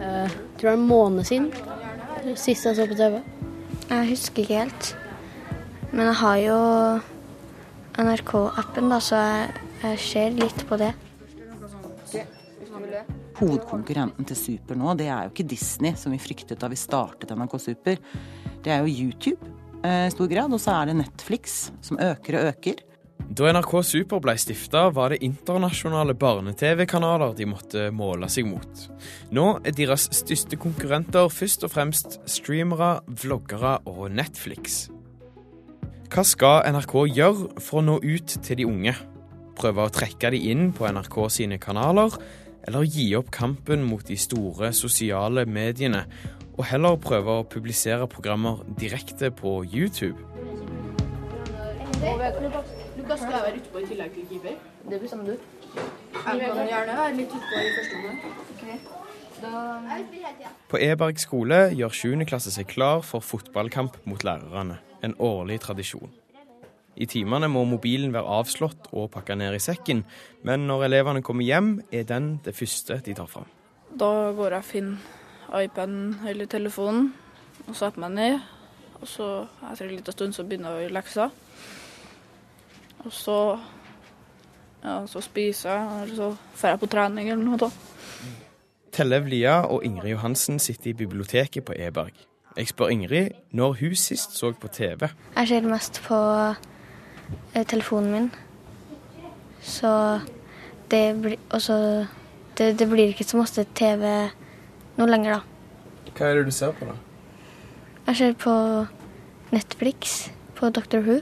Uh, tror det er en måned siden sist jeg så på TV. Jeg husker ikke helt. Men jeg har jo NRK-appen, da, så jeg, jeg ser litt på det. Hovedkonkurrenten til Super nå, det er jo ikke Disney, som vi fryktet da vi startet NRK Super. Det er jo YouTube eh, i stor grad, og så er det Netflix, som øker og øker. Da NRK Super ble stifta, var det internasjonale barne-TV-kanaler de måtte måle seg mot. Nå er deres største konkurrenter først og fremst streamere, vloggere og Netflix. Hva skal NRK gjøre for å nå ut til de unge? Prøve å trekke de inn på NRK sine kanaler, eller gi opp kampen mot de store sosiale mediene, og heller prøve å publisere programmer direkte på YouTube? Lukas, skal jeg være utpå i tillegg til keeper? Det bestemmer du. Jeg kan gjerne være litt utpå i første omgang. På Eberg skole gjør 7. klasse seg klar for fotballkamp mot lærerne. En årlig tradisjon. I timene må mobilen være avslått og pakka ned i sekken, men når elevene kommer hjem, er den det første de tar fram. Da går jeg og finner iPaden eller telefonen og setter meg ned. Og så etter en liten stund så begynner jeg å gjøre lekser. Og så, ja, så spiser jeg, eller så drar jeg på trening eller noe. da. Tellev Lia og Ingrid Johansen sitter i biblioteket på Eberg. Jeg spør Ingrid når hun sist så på TV. Jeg ser mest på eh, telefonen min. Så det blir også det, det blir ikke så masse TV nå lenger, da. Hva er det du ser på, da? Jeg ser på Netflix, på Doctor Who.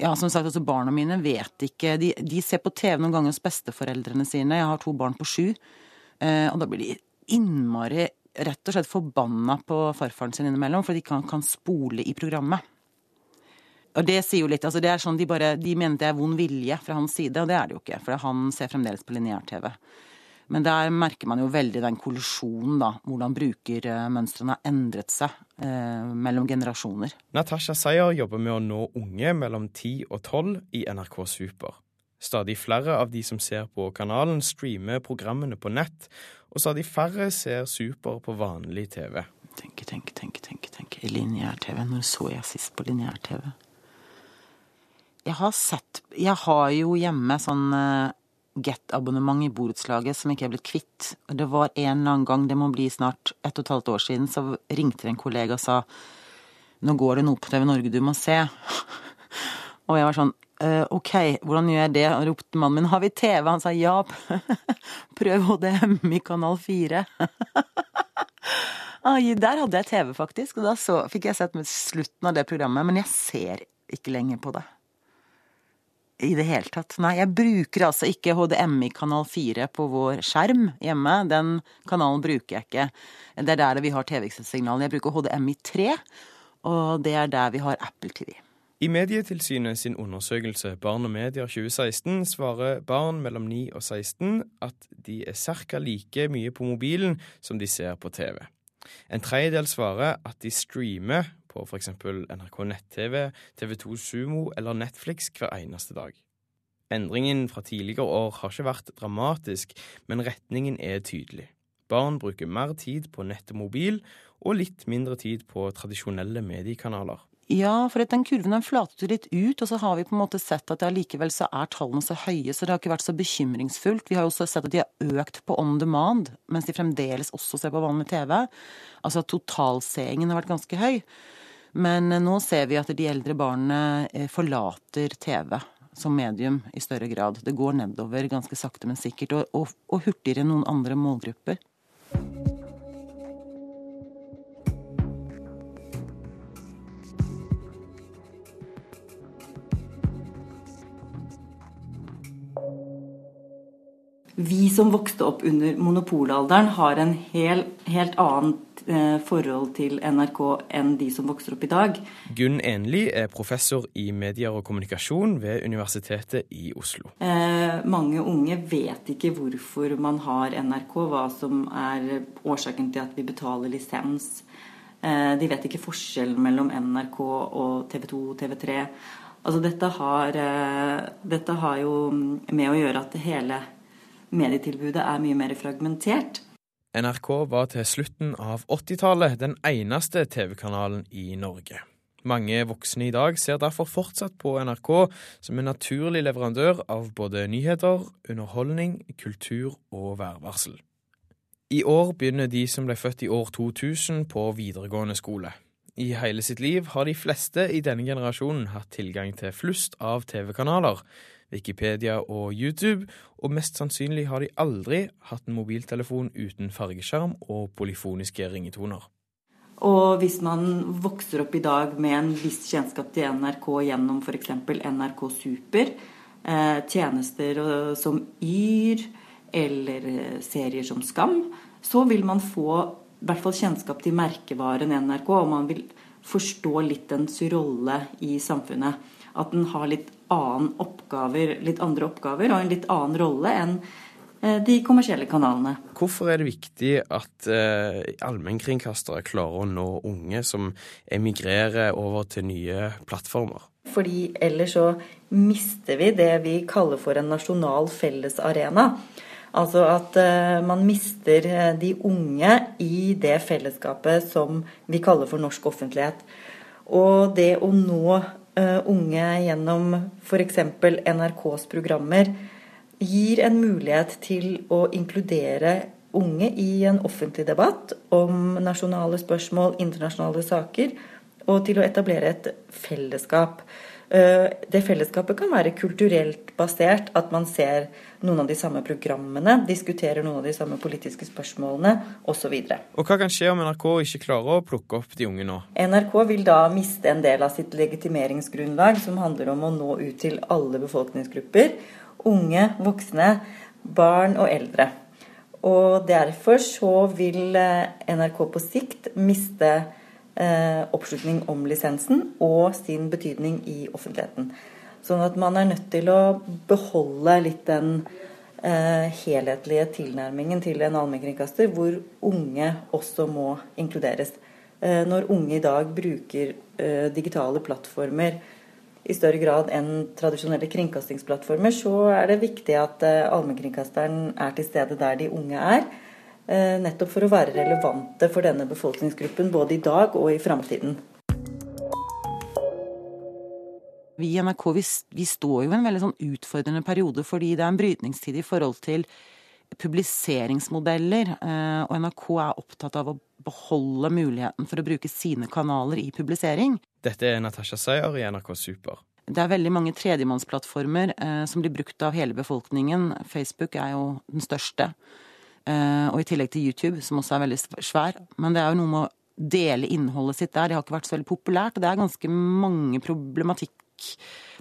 Ja, som sagt, altså Barna mine vet ikke de, de ser på TV noen ganger hos besteforeldrene sine. Jeg har to barn på sju. Eh, og da blir de innmari rett og slett forbanna på farfaren sin innimellom, for de kan, kan spole i programmet. Og det sier jo litt, altså det er sånn De bare, de mener det er vond vilje fra hans side, og det er det jo ikke. For han ser fremdeles på lineær-TV. Men der merker man jo veldig den kollisjonen, da. Hvordan brukermønstrene har endret seg eh, mellom generasjoner. Natasha Seyer jobber med å nå unge mellom 10 og 12 i NRK Super. Stadig flere av de som ser på kanalen, streamer programmene på nett, og stadig færre ser Super på vanlig TV. Tenke, tenke, tenke, tenke, tenke. Lineær-TV. Når så jeg sist på lineær-TV? Jeg har sett Jeg har jo hjemme sånn uh, Get-abonnement i borettslaget som ikke er blitt kvitt. Det var en eller annen gang, det må bli snart ett og et halvt år siden, så ringte en kollega og sa nå går det noe på TV Norge du må se. og jeg var sånn uh, ok, hvordan gjør jeg det? Og ropte mannen min har vi TV? Han sa ja, prøv HDM i kanal 4. Der hadde jeg TV, faktisk. Og da så, fikk jeg sett slutten av det programmet. Men jeg ser ikke lenger på det. I det hele tatt. Nei, jeg bruker altså ikke HDMI kanal 4 på vår skjerm hjemme. Den kanalen bruker jeg ikke. Det er der vi har TV-signalene. Jeg bruker HDMI 3, og det er der vi har Apple TV. I Medietilsynet sin undersøkelse Barn og medier 2016 svarer barn mellom 9 og 16 at de er ca. like mye på mobilen som de ser på TV. En tredjedel svarer at de streamer på f.eks. NRK nett-TV, TV2 Sumo eller Netflix hver eneste dag. Endringen fra tidligere år har ikke vært dramatisk, men retningen er tydelig. Barn bruker mer tid på nett og mobil, og litt mindre tid på tradisjonelle mediekanaler. Ja, for den kurven den flatet litt ut, og så har vi på en måte sett at allikevel så er tallene så høye, så det har ikke vært så bekymringsfullt. Vi har jo også sett at de har økt på on demand, mens de fremdeles også ser på vanlig TV. Altså totalseingen har vært ganske høy. Men nå ser vi at de eldre barna forlater TV som medium i større grad. Det går nedover ganske sakte, men sikkert, og, og, og hurtigere enn noen andre målgrupper. Vi som vokste opp under monopolalderen, har en hel, helt annet eh, forhold til NRK enn de som vokser opp i dag. Gunn Enli er professor i medier og kommunikasjon ved Universitetet i Oslo. Eh, mange unge vet ikke hvorfor man har NRK, hva som er årsaken til at vi betaler lisens. Eh, de vet ikke forskjellen mellom NRK og TV 2 og TV3. Altså dette har, dette har jo med å gjøre at hele medietilbudet er mye mer fragmentert. NRK var til slutten av 80-tallet den eneste TV-kanalen i Norge. Mange voksne i dag ser derfor fortsatt på NRK som en naturlig leverandør av både nyheter, underholdning, kultur og værvarsel. I år begynner de som ble født i år 2000 på videregående skole. I hele sitt liv har de fleste i denne generasjonen hatt tilgang til flust av TV-kanaler, Wikipedia og YouTube, og mest sannsynlig har de aldri hatt en mobiltelefon uten fargeskjerm og polyfoniske ringetoner. Og hvis man vokser opp i dag med en viss kjennskap til NRK gjennom f.eks. NRK Super, eh, tjenester som Yr eller eh, serier som Skam, så vil man få i hvert fall kjennskap til merkevaren NRK, og man vil forstå litt dens rolle i samfunnet. At den har litt oppgaver, litt andre oppgaver og en litt annen rolle enn eh, de kommersielle kanalene. Hvorfor er det viktig at eh, allmennkringkastere klarer å nå unge som emigrerer over til nye plattformer? Fordi ellers så mister vi det vi kaller for en nasjonal fellesarena. Altså at uh, man mister eh, de unge i det fellesskapet som vi kaller for norsk offentlighet. Og det å nå uh, unge gjennom f.eks. NRKs programmer gir en mulighet til å inkludere unge i en offentlig debatt om nasjonale spørsmål, internasjonale saker, og til å etablere et fellesskap. Eh, det fellesskapet kan være kulturelt basert, at man ser noen av de samme programmene, diskuterer noen av de samme politiske spørsmålene osv. Og, og hva kan skje om NRK ikke klarer å plukke opp de unge nå? NRK vil da miste en del av sitt legitimeringsgrunnlag, som handler om å nå ut til alle befolkningsgrupper. Unge, voksne, barn og eldre. Og derfor så vil eh, NRK på sikt miste oppslutning om lisensen og sin betydning i offentligheten. Sånn at man er nødt til å beholde litt den eh, helhetlige tilnærmingen til en allmennkringkaster, hvor unge også må inkluderes. Eh, når unge i dag bruker eh, digitale plattformer i større grad enn tradisjonelle kringkastingsplattformer, så er det viktig at eh, allmennkringkasteren er til stede der de unge er. Eh, nettopp for å være relevante for denne befolkningsgruppen både i dag og i framtiden. Vi i NRK vi, vi, står jo i en veldig sånn utfordrende periode fordi det er en brytningstid i forhold til publiseringsmodeller. Eh, og NRK er opptatt av å beholde muligheten for å bruke sine kanaler i publisering. Dette er Natasha Seyer i NRK Super. Det er veldig mange tredjemannsplattformer eh, som blir brukt av hele befolkningen. Facebook er jo den største. Eh, og i tillegg til YouTube, som også er veldig svær. Men det er jo noe med å dele innholdet sitt der. Det har ikke vært så veldig populært. Og det er ganske mange problematikk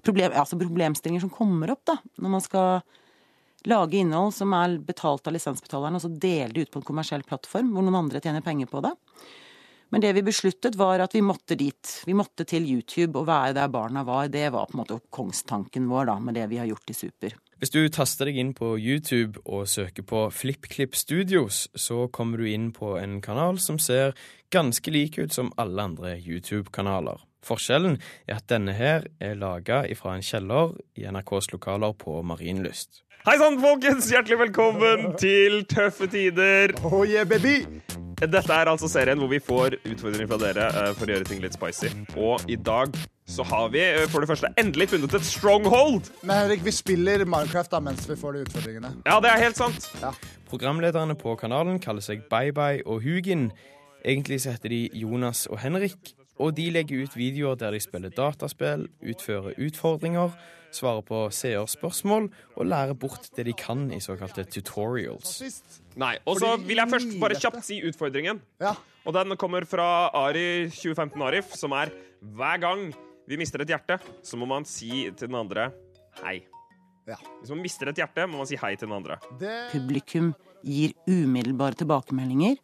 problem, altså problemstillinger som kommer opp da, når man skal lage innhold som er betalt av lisensbetaleren, og så dele det ut på en kommersiell plattform hvor noen andre tjener penger på det. Men det vi besluttet, var at vi måtte dit. Vi måtte til YouTube og være der barna var. Det var på en måte kongstanken vår da, med det vi har gjort i Super. Hvis du taster deg inn på YouTube og søker på FlippKlipp Studios, så kommer du inn på en kanal som ser ganske lik ut som alle andre YouTube-kanaler. Forskjellen er at denne her er laga fra en kjeller i NRKs lokaler på Marienlyst. Hei sann, folkens! Hjertelig velkommen til Tøffe tider. Oh yeah, baby! Dette er altså serien hvor vi får utfordringer fra dere uh, for å gjøre ting litt spicy. Og i dag så har vi uh, for det første endelig funnet et stronghold. Men Henrik, vi spiller Minecraft da mens vi får de utfordringene. Ja, det er helt sant. Ja. Programlederne på kanalen kaller seg Bye Bye og Hugin. Egentlig så heter de Jonas og Henrik. Og de legger ut videoer der de spiller dataspill, utfører utfordringer, svarer på seerspørsmål og lærer bort det de kan i såkalte tutorials. Nei, Og så vil jeg først bare kjapt si utfordringen. Ja. Og den kommer fra Ari 2015 Arif, som er hver gang vi mister et hjerte, så må man si til den andre hei. Ja. Hvis man mister et hjerte, må man si hei til den andre. Det... Publikum gir umiddelbare tilbakemeldinger.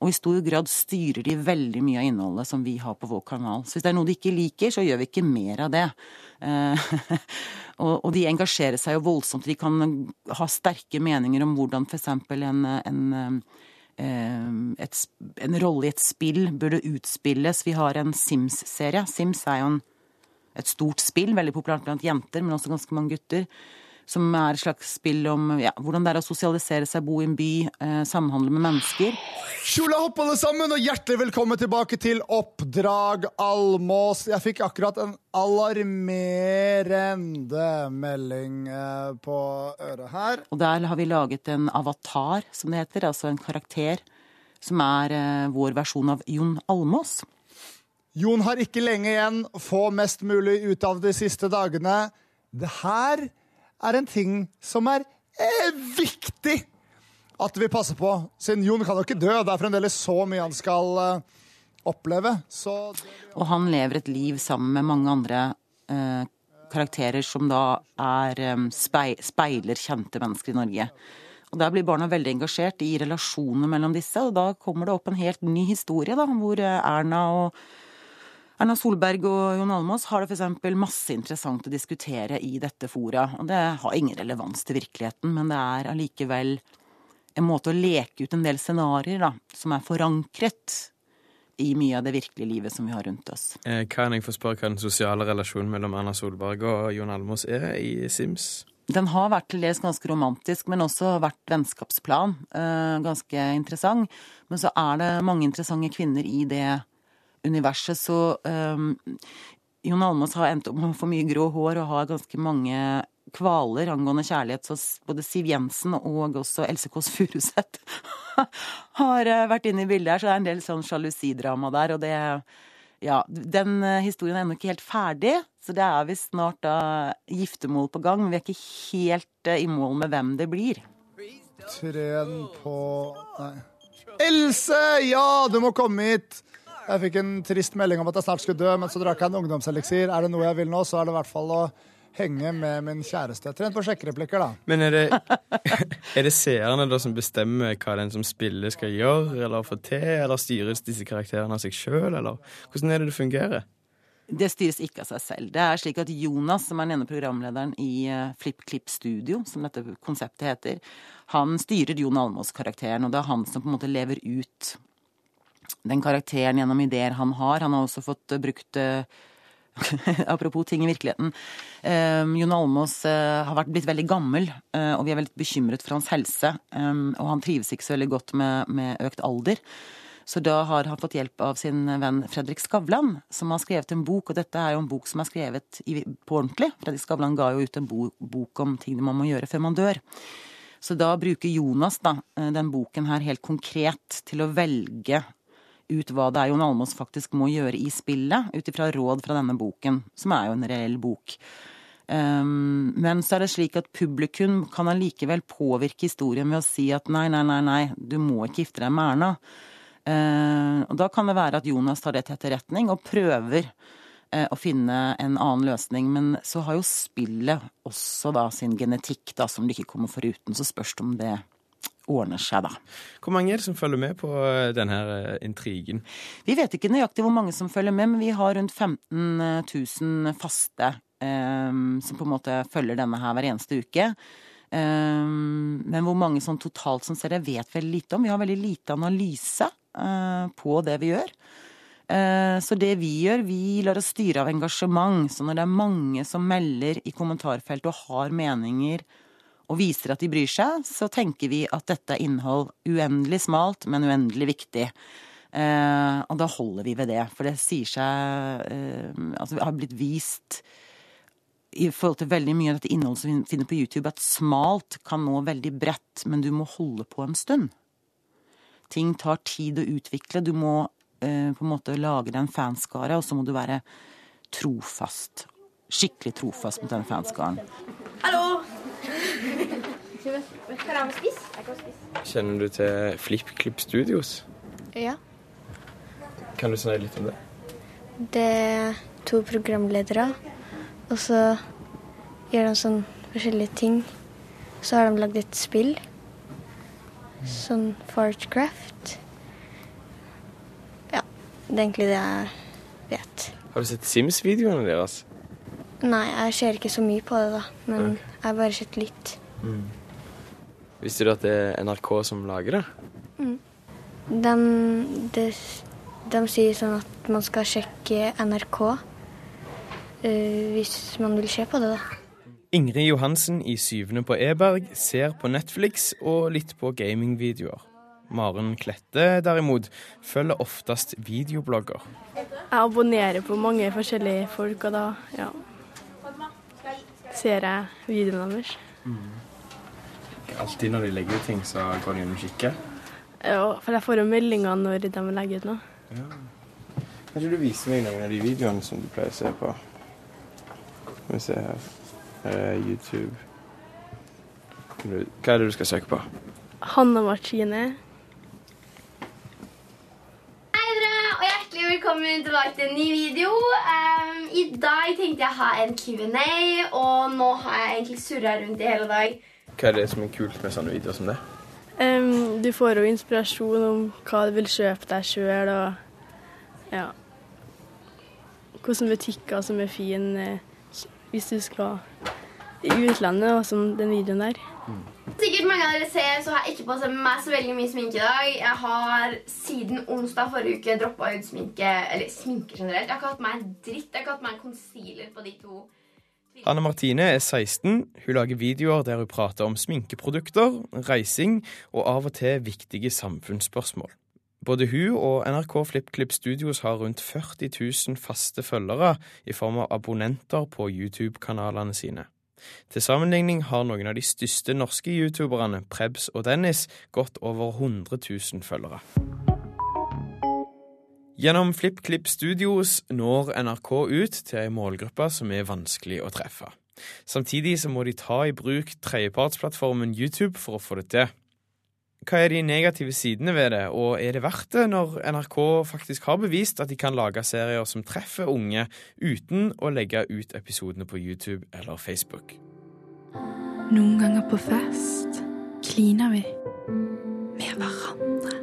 Og i stor grad styrer de veldig mye av innholdet som vi har på vår kanal. Så hvis det er noe de ikke liker, så gjør vi ikke mer av det. Eh, og, de engasjerer seg jo voldsomt. De kan ha sterke meninger om hvordan f.eks. En, en, eh, et, en rolle i et spill burde utspilles. Vi har en Sims-serie. Sims er jo en et stort spill, veldig populært blant jenter, men også ganske mange gutter. Som er et slags spill om ja, hvordan det er å sosialisere seg, bo i en by, eh, samhandle med mennesker. Kjola hopp alle sammen, og hjertelig velkommen tilbake til Oppdrag Almås. Jeg fikk akkurat en alarmerende melding eh, på øret her. Og der har vi laget en avatar, som det heter, altså en karakter, som er eh, vår versjon av Jon Almås. Jon har ikke lenge igjen. Få mest mulig ut av de siste dagene. Det her er en ting som er eh, viktig at vi passer på. Siden Jon kan jo ikke dø. Det er fremdeles så mye han skal eh, oppleve. Så Og han lever et liv sammen med mange andre eh, karakterer som da er eh, spei speiler kjente mennesker i Norge. Og Der blir barna veldig engasjert i relasjonene mellom disse, og da kommer det opp en helt ny historie, da, hvor eh, Erna og Erna Solberg og Jon Almaas har det f.eks. masse interessant å diskutere i dette fora. Og det har ingen relevans til virkeligheten, men det er allikevel en måte å leke ut en del scenarioer som er forankret i mye av det virkelige livet som vi har rundt oss. Eh, kan jeg få spørre hva den sosiale relasjonen mellom Erna Solberg og Jon Almaas er i Sims? Den har vært til dels ganske romantisk, men også vært vennskapsplan. Eh, ganske interessant. Men så er det mange interessante kvinner i det universet, så um, Jon Almaas har endt opp med å få mye grå hår og har ganske mange kvaler angående kjærlighet. Så både Siv Jensen og også Else Kåss Furuseth har eh, vært inne i bildet her, så det er en del sånn sjalusidrama der. Og det Ja, den eh, historien er ennå ikke helt ferdig, så det er visst snart da giftermål på gang. Men vi er ikke helt i mål med hvem det blir. Tren på Nei. Else! Ja, du må komme hit! Jeg fikk en trist melding om at jeg snart skulle dø, men så drakk jeg en ungdomseliksir. Er det noe jeg vil nå, så er det i hvert fall å henge med min kjæreste. Trent på sjekkereplikker, da. Men er det, er det seerne da som bestemmer hva den som spiller skal gjøre eller få til, eller styres disse karakterene av seg sjøl, eller hvordan er det det fungerer? Det styres ikke av seg selv. Det er slik at Jonas, som er den ene programlederen i eh, FlippKlipp Studio, som dette konseptet heter, han styrer Jon Almaas-karakteren, og det er han som på en måte lever ut den karakteren gjennom ideer han har. Han har også fått uh, brukt uh, Apropos ting i virkeligheten. Um, Jon Almaas uh, har vært, blitt veldig gammel, og vi er veldig bekymret for hans helse. Um, og han trives ikke så veldig godt med, med, økt alder. Så da har han fått hjelp av sin venn Fredrik Skavlan, som har skrevet en bok. Og dette er jo en bok som er skrevet i, på ordentlig. Fredrik Skavlan ga jo ut en bo, bok om ting man må gjøre før man dør. Så da bruker Jonas da, den boken her helt konkret til å velge ut hva det er Jon Almaas faktisk må gjøre i spillet, ut ifra råd fra denne boken, som er jo en reell bok. Um, men så er det slik at publikum kan allikevel påvirke historien ved å si at nei, nei, nei, nei, du må ikke gifte deg med Erna. Uh, og da kan det være at Jonas tar det til etterretning og prøver uh, å finne en annen løsning. Men så har jo spillet også da sin genetikk, da, som du ikke kommer foruten. Så spørs det om det ordner seg, da. Hvor mange er det som følger med på eh, denne eh, intrigen? Vi vet ikke nøyaktig hvor mange som følger med, men vi har rundt 15 000 faste um, som på en måte følger denne her hver eneste uke. Um, men hvor mange sånn totalt som ser det, vet veldig lite om. Vi har veldig lite analyse uh, på det vi gjør. Uh, så det vi gjør, vi lar oss styre av engasjement. Så når det er mange som melder i kommentarfeltet og har meninger og viser at de bryr seg, så tenker vi at dette er innhold uendelig smalt, men uendelig viktig. Eh, og da holder vi ved det, for det sier seg eh, Altså, vi har blitt vist i forhold til veldig mye av dette innholdet som vi finner på YouTube, at smalt kan nå veldig bredt, men du må holde på en stund. Ting tar tid å utvikle. Du må eh, på en måte lage deg en fanskare, og så må du være trofast. Skikkelig trofast mot den fanskaren. Hallo! Kjenner du til FlippKlipp Studios? Ja. Kan du snakke litt om det? Det er to programledere, og så gjør de sånn forskjellige ting. Så har de lagd et spill. Sånn Fartcraft. Ja, det er egentlig det jeg vet. Har du sett Sims-videoene deres? Nei, jeg ser ikke så mye på det, da. Men jeg har bare sett litt. Mm. Visste du at det er NRK som lager det? Mm. De, de, de, sier sånn at man skal sjekke NRK uh, hvis man vil se på det, da. Ingrid Johansen i Syvende på Eberg ser på Netflix og litt på gamingvideoer. Maren Klette derimot følger oftest videoblogger. Jeg abonnerer på mange forskjellige folk, og da ja, ser jeg videoene deres. Alltid når de legger ut ting, så går de inn og kikker. Ja, for jeg får jo meldinger når de legger ut noe. Kanskje du viser meg noen av de videoene som du pleier å se på? Skal vi se her. Er YouTube. Hva er det du skal søke på? Hanna Martine. Hei dere, og hjertelig velkommen tilbake til en ny video. Um, I dag tenkte jeg å ha en Q&A, og nå har jeg egentlig surret rundt i hele dag. Hva er det som er kult med sånne videoer som det? Um, du får jo inspirasjon om hva du vil kjøpe deg sjøl, og ja Hvilke butikker som er fine hvis du skal i utlandet, og som den videoen der. Sikkert mange av dere ser, så har jeg ikke på meg så veldig mye sminke i dag. Jeg har siden onsdag forrige uke droppa ut sminke, eller sminke generelt. Jeg har ikke hatt meg en dritt. Jeg har ikke hatt meg en concealer på de to. Anne Martine er 16. Hun lager videoer der hun prater om sminkeprodukter, reising og av og til viktige samfunnsspørsmål. Både hun og NRK FlippKlipp Studios har rundt 40 000 faste følgere i form av abonnenter på YouTube-kanalene sine. Til sammenligning har noen av de største norske youtuberne, Prebz og Dennis, gått over 100 000 følgere. Gjennom FlippKlipp Studios når NRK ut til ei målgruppe som er vanskelig å treffe. Samtidig så må de ta i bruk tredjepartsplattformen YouTube for å få det til. Hva er de negative sidene ved det, og er det verdt det når NRK faktisk har bevist at de kan lage serier som treffer unge, uten å legge ut episodene på YouTube eller Facebook? Noen ganger på fest kliner vi med hverandre.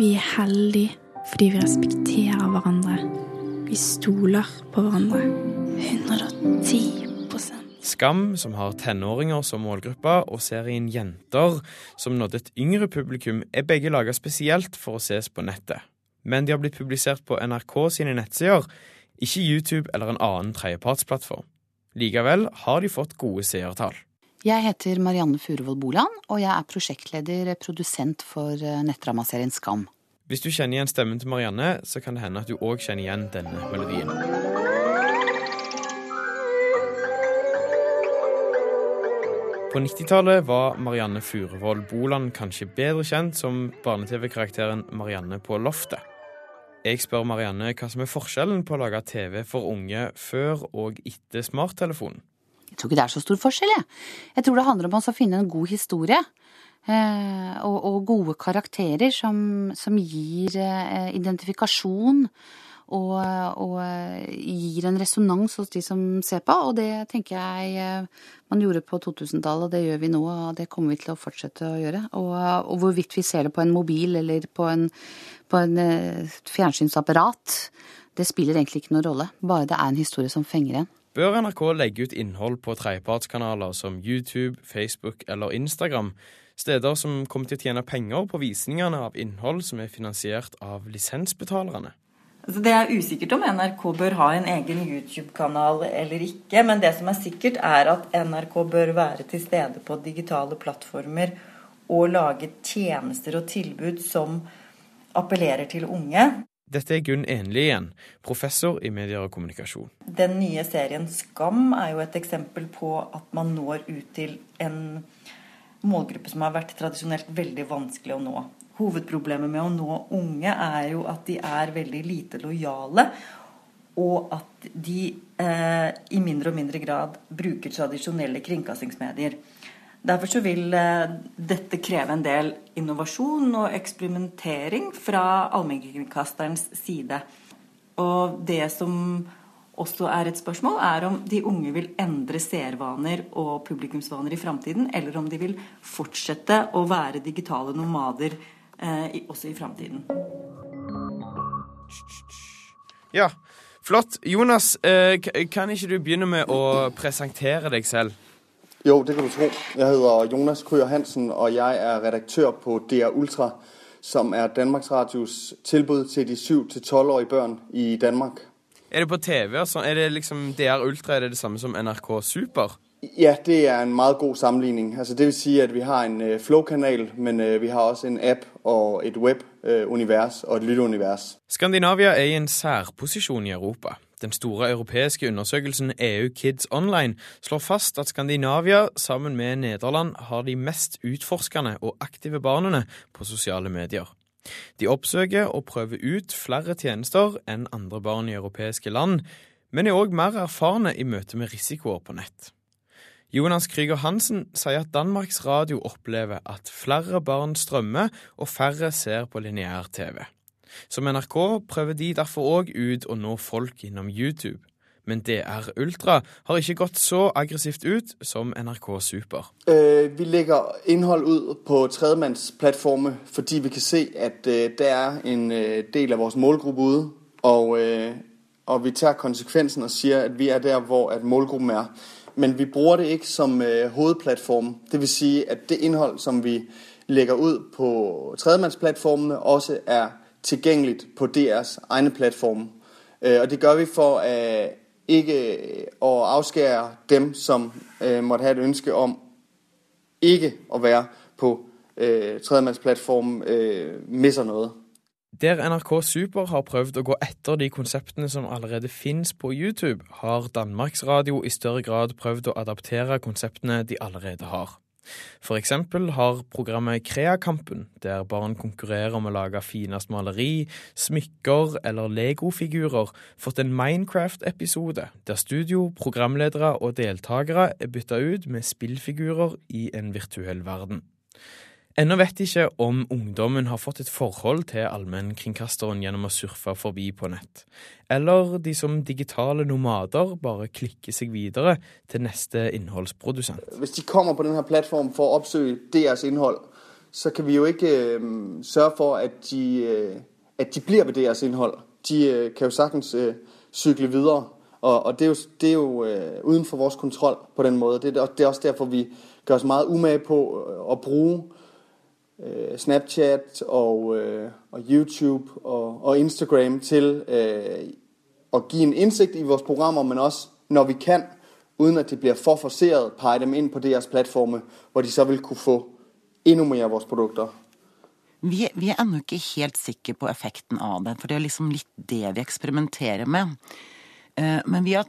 Vi er heldige fordi vi respekterer hverandre. Vi stoler på hverandre. 110 Skam, som har tenåringer som målgruppe, og serien Jenter, som nådde et yngre publikum, er begge laga spesielt for å ses på nettet. Men de har blitt publisert på NRK sine nettsider, ikke YouTube eller en annen tredjepartsplattform. Likevel har de fått gode seertall. Jeg heter Marianne Furuvold Boland, og jeg er prosjektleder, produsent for eh, nettdramaserien Skam. Hvis du kjenner igjen stemmen til Marianne, så kan det hende at du òg kjenner igjen denne melodien. På 90-tallet var Marianne Furevold Boland kanskje bedre kjent som barne-TV-karakteren Marianne på loftet. Jeg spør Marianne hva som er forskjellen på å lage TV for unge før og etter smarttelefonen. Jeg tror ikke det er så stor forskjell, jeg. Jeg tror det handler om å finne en god historie. Eh, og, gode karakterer som, som gir eh, identifikasjon og, og, gir en resonans hos de som ser på. Og det tenker jeg eh, man gjorde på 2000-tallet, og det gjør vi nå, og det kommer vi til å fortsette å gjøre. Og, og hvorvidt vi ser det på en mobil eller på en, på en eh, fjernsynsapparat, det spiller egentlig ikke noen rolle. Bare det er en historie som fenger en. Bør NRK legge ut innhold på tredjepartskanaler som YouTube, Facebook eller Instagram? Steder som kommer til å tjene penger på visningene av innhold som er finansiert av lisensbetalerne? Altså, det er usikkert om NRK bør ha en egen YouTube-kanal eller ikke. Men det som er sikkert, er at NRK bør være til stede på digitale plattformer og lage tjenester og tilbud som appellerer til unge. Dette er Gunn Enli igjen, professor i medier og kommunikasjon. Den nye serien Skam er jo et eksempel på at man når ut til en målgruppe som har vært tradisjonelt veldig vanskelig å nå. Hovedproblemet med å nå unge er jo at de er veldig lite lojale. Og at de eh, i mindre og mindre grad bruker tradisjonelle kringkastingsmedier. Derfor så vil eh, dette kreve en del innovasjon og eksperimentering fra allmennkringkasterens side. Og det som også er et spørsmål, er om de unge vil endre seervaner og publikumsvaner i framtiden, eller om de vil fortsette å være digitale nomader også i framtiden. Ja, flott. Jonas, eh, kan ikke du begynne med å presentere deg selv? Jo, det kan du tro. Jeg heter Jonas Kryer Hansen, og jeg er redaktør på DR Ultra, som er Danmarks Radios tilbud til de 7-12-årige børn i Danmark. Er det på TV? Altså? Er det liksom DR Ultra er det det samme som NRK Super? Ja, det er en meget god sammenligning. Altså, det vil si at vi har en uh, Flow-kanal, men uh, vi har også en app og et web-univers og et lytteunivers. Skandinavia er i en særposisjon i Europa. Den store europeiske undersøkelsen EU Kids Online slår fast at Skandinavia sammen med Nederland har de mest utforskende og aktive barna på sosiale medier. De oppsøker og prøver ut flere tjenester enn andre barn i europeiske land, men er òg mer erfarne i møte med risikoer på nett. Jonas Krüger Hansen sier at Danmarks Radio opplever at flere barn strømmer og færre ser på lineær TV. Som NRK prøver de derfor òg ut å nå folk gjennom YouTube. Men DR Ultra har ikke gått så aggressivt ut som NRK Super. Uh, vi legger innhold ut på tredjemannsplattformer fordi vi kan se at uh, det er en uh, del av vår målgruppe ute. Og, og, vi tar konsekvensen og sier at vi er der hvor målgruppen er men vi bruger det ikke som øh, hovedplatform. Det vil sige, at det indhold, som vi lægger ud på tredjemandsplatformene, også er tilgængeligt på DR's egne platforme. Øh, og det gør vi for øh, ikke å at afskære dem, som øh, måtte have et ønske om ikke at være på øh, tredjemandsplatformen, øh, misser noget. Der NRK Super har prøvd å gå etter de konseptene som allerede finnes på YouTube, har Danmarks Radio i større grad prøvd å adaptere konseptene de allerede har. For eksempel har programmet Kreakampen, der barn konkurrerer om å lage finest maleri, smykker eller legofigurer, fått en Minecraft-episode, der studio, programledere og deltakere er bytta ut med spillfigurer i en virtuell verden. Ennå vet de ikke om ungdommen har fått et forhold til allmennkringkasteren gjennom å surfe forbi på nett, eller de som digitale nomader bare klikker seg videre til neste innholdsprodusent. Hvis de kommer på denne plattformen for å oppsøke deres innhold, så kan vi jo ikke sørge for at de, uh, at de blir ved deres innhold. De uh, kan jo sagtens uh, sykle videre. Og, det er jo, det er jo utenfor vår kontroll på den måten. Det, er også derfor vi gjør oss meget umage på å bruke Øh, Snapchat og, øh, og YouTube og, og, Instagram til øh, å gi en innsikt i vores programmer, men også når vi kan, uden at det blir for forseret, pege dem inn på deres plattformer, hvor de så vil kunne få enda mer av vores produkter. Vi, vi er ennå ikke helt sikre på effekten av det, for det er liksom litt det vi eksperimenterer med. Men vi har,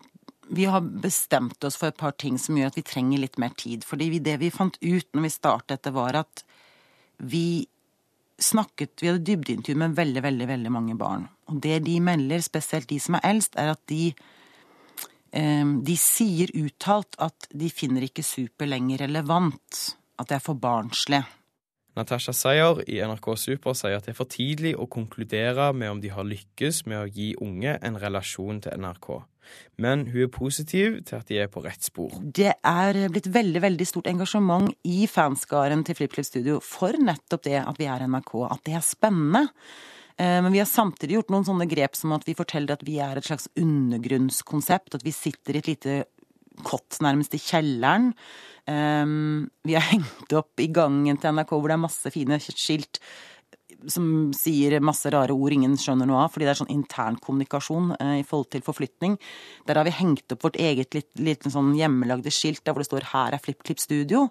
vi har, bestemt oss for et par ting som gjør at vi trenger litt mer tid. Fordi det vi fant ut når vi startet det var at vi snakket Vi hadde dybdeintervju med veldig, veldig, veldig mange barn. Og det de melder, spesielt de som er eldst, er at de eh, De sier uttalt at de finner ikke Super lenger relevant. At det er for barnslig. Natasha Sayer i NRK Super sier at det er for tidlig å konkludere med om de har lykkes med å gi unge en relasjon til NRK. Men hun er positiv til at de er på rett spor. Det er blitt veldig veldig stort engasjement i fanskaren til FlippKlipp Studio for nettopp det at vi er NRK, at det er spennende. Eh, men vi har samtidig gjort noen sånne grep som at vi forteller at vi er et slags undergrunnskonsept. At vi sitter i et lite kott nærmest i kjelleren. Eh, vi har hengt opp i gangen til NRK hvor det er masse fine skilt som sier masse rare ord ingen skjønner noe av, fordi det er sånn internkommunikasjon eh, i forhold til forflytning. Der har vi hengt opp vårt eget litt, sånn hjemmelagde skilt der hvor det står 'Her er FlippKlipp Studio'.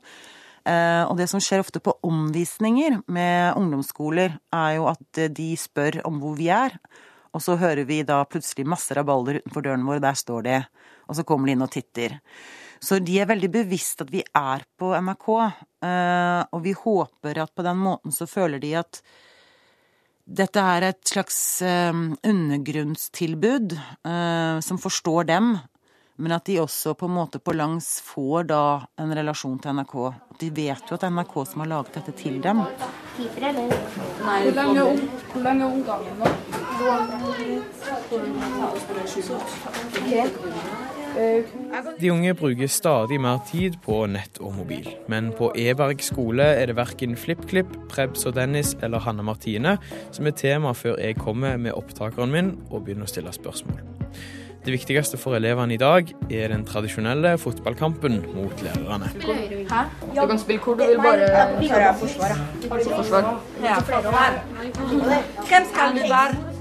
Eh, og det som skjer ofte på omvisninger med ungdomsskoler, er jo at eh, de spør om hvor vi er. Og så hører vi da plutselig masse rabalder utenfor døren vår, og der står de. Og så kommer de inn og titter. Så de er veldig bevisst at vi er på NRK, eh, og vi håper at på den måten så føler de at dette er et slags uh, undergrunnstilbud uh, som forstår dem, men at de også på en måte på langs får da en relasjon til NRK. De vet jo at det er NRK som har laget dette til dem. Hvor lang lenge er omgangen nå? De unge bruker stadig mer tid på nett og mobil. Men på Eberg skole er det verken FlippKlipp, Prebz og Dennis eller Hanne Martine som er tema før jeg kommer med opptakeren min og begynner å stille spørsmål. Det viktigste for elevene i dag er den tradisjonelle fotballkampen mot lærerne. Hæ? Du kan spille hvor du vil, bare Forsvaret. Forsvar. Hvem skal du være?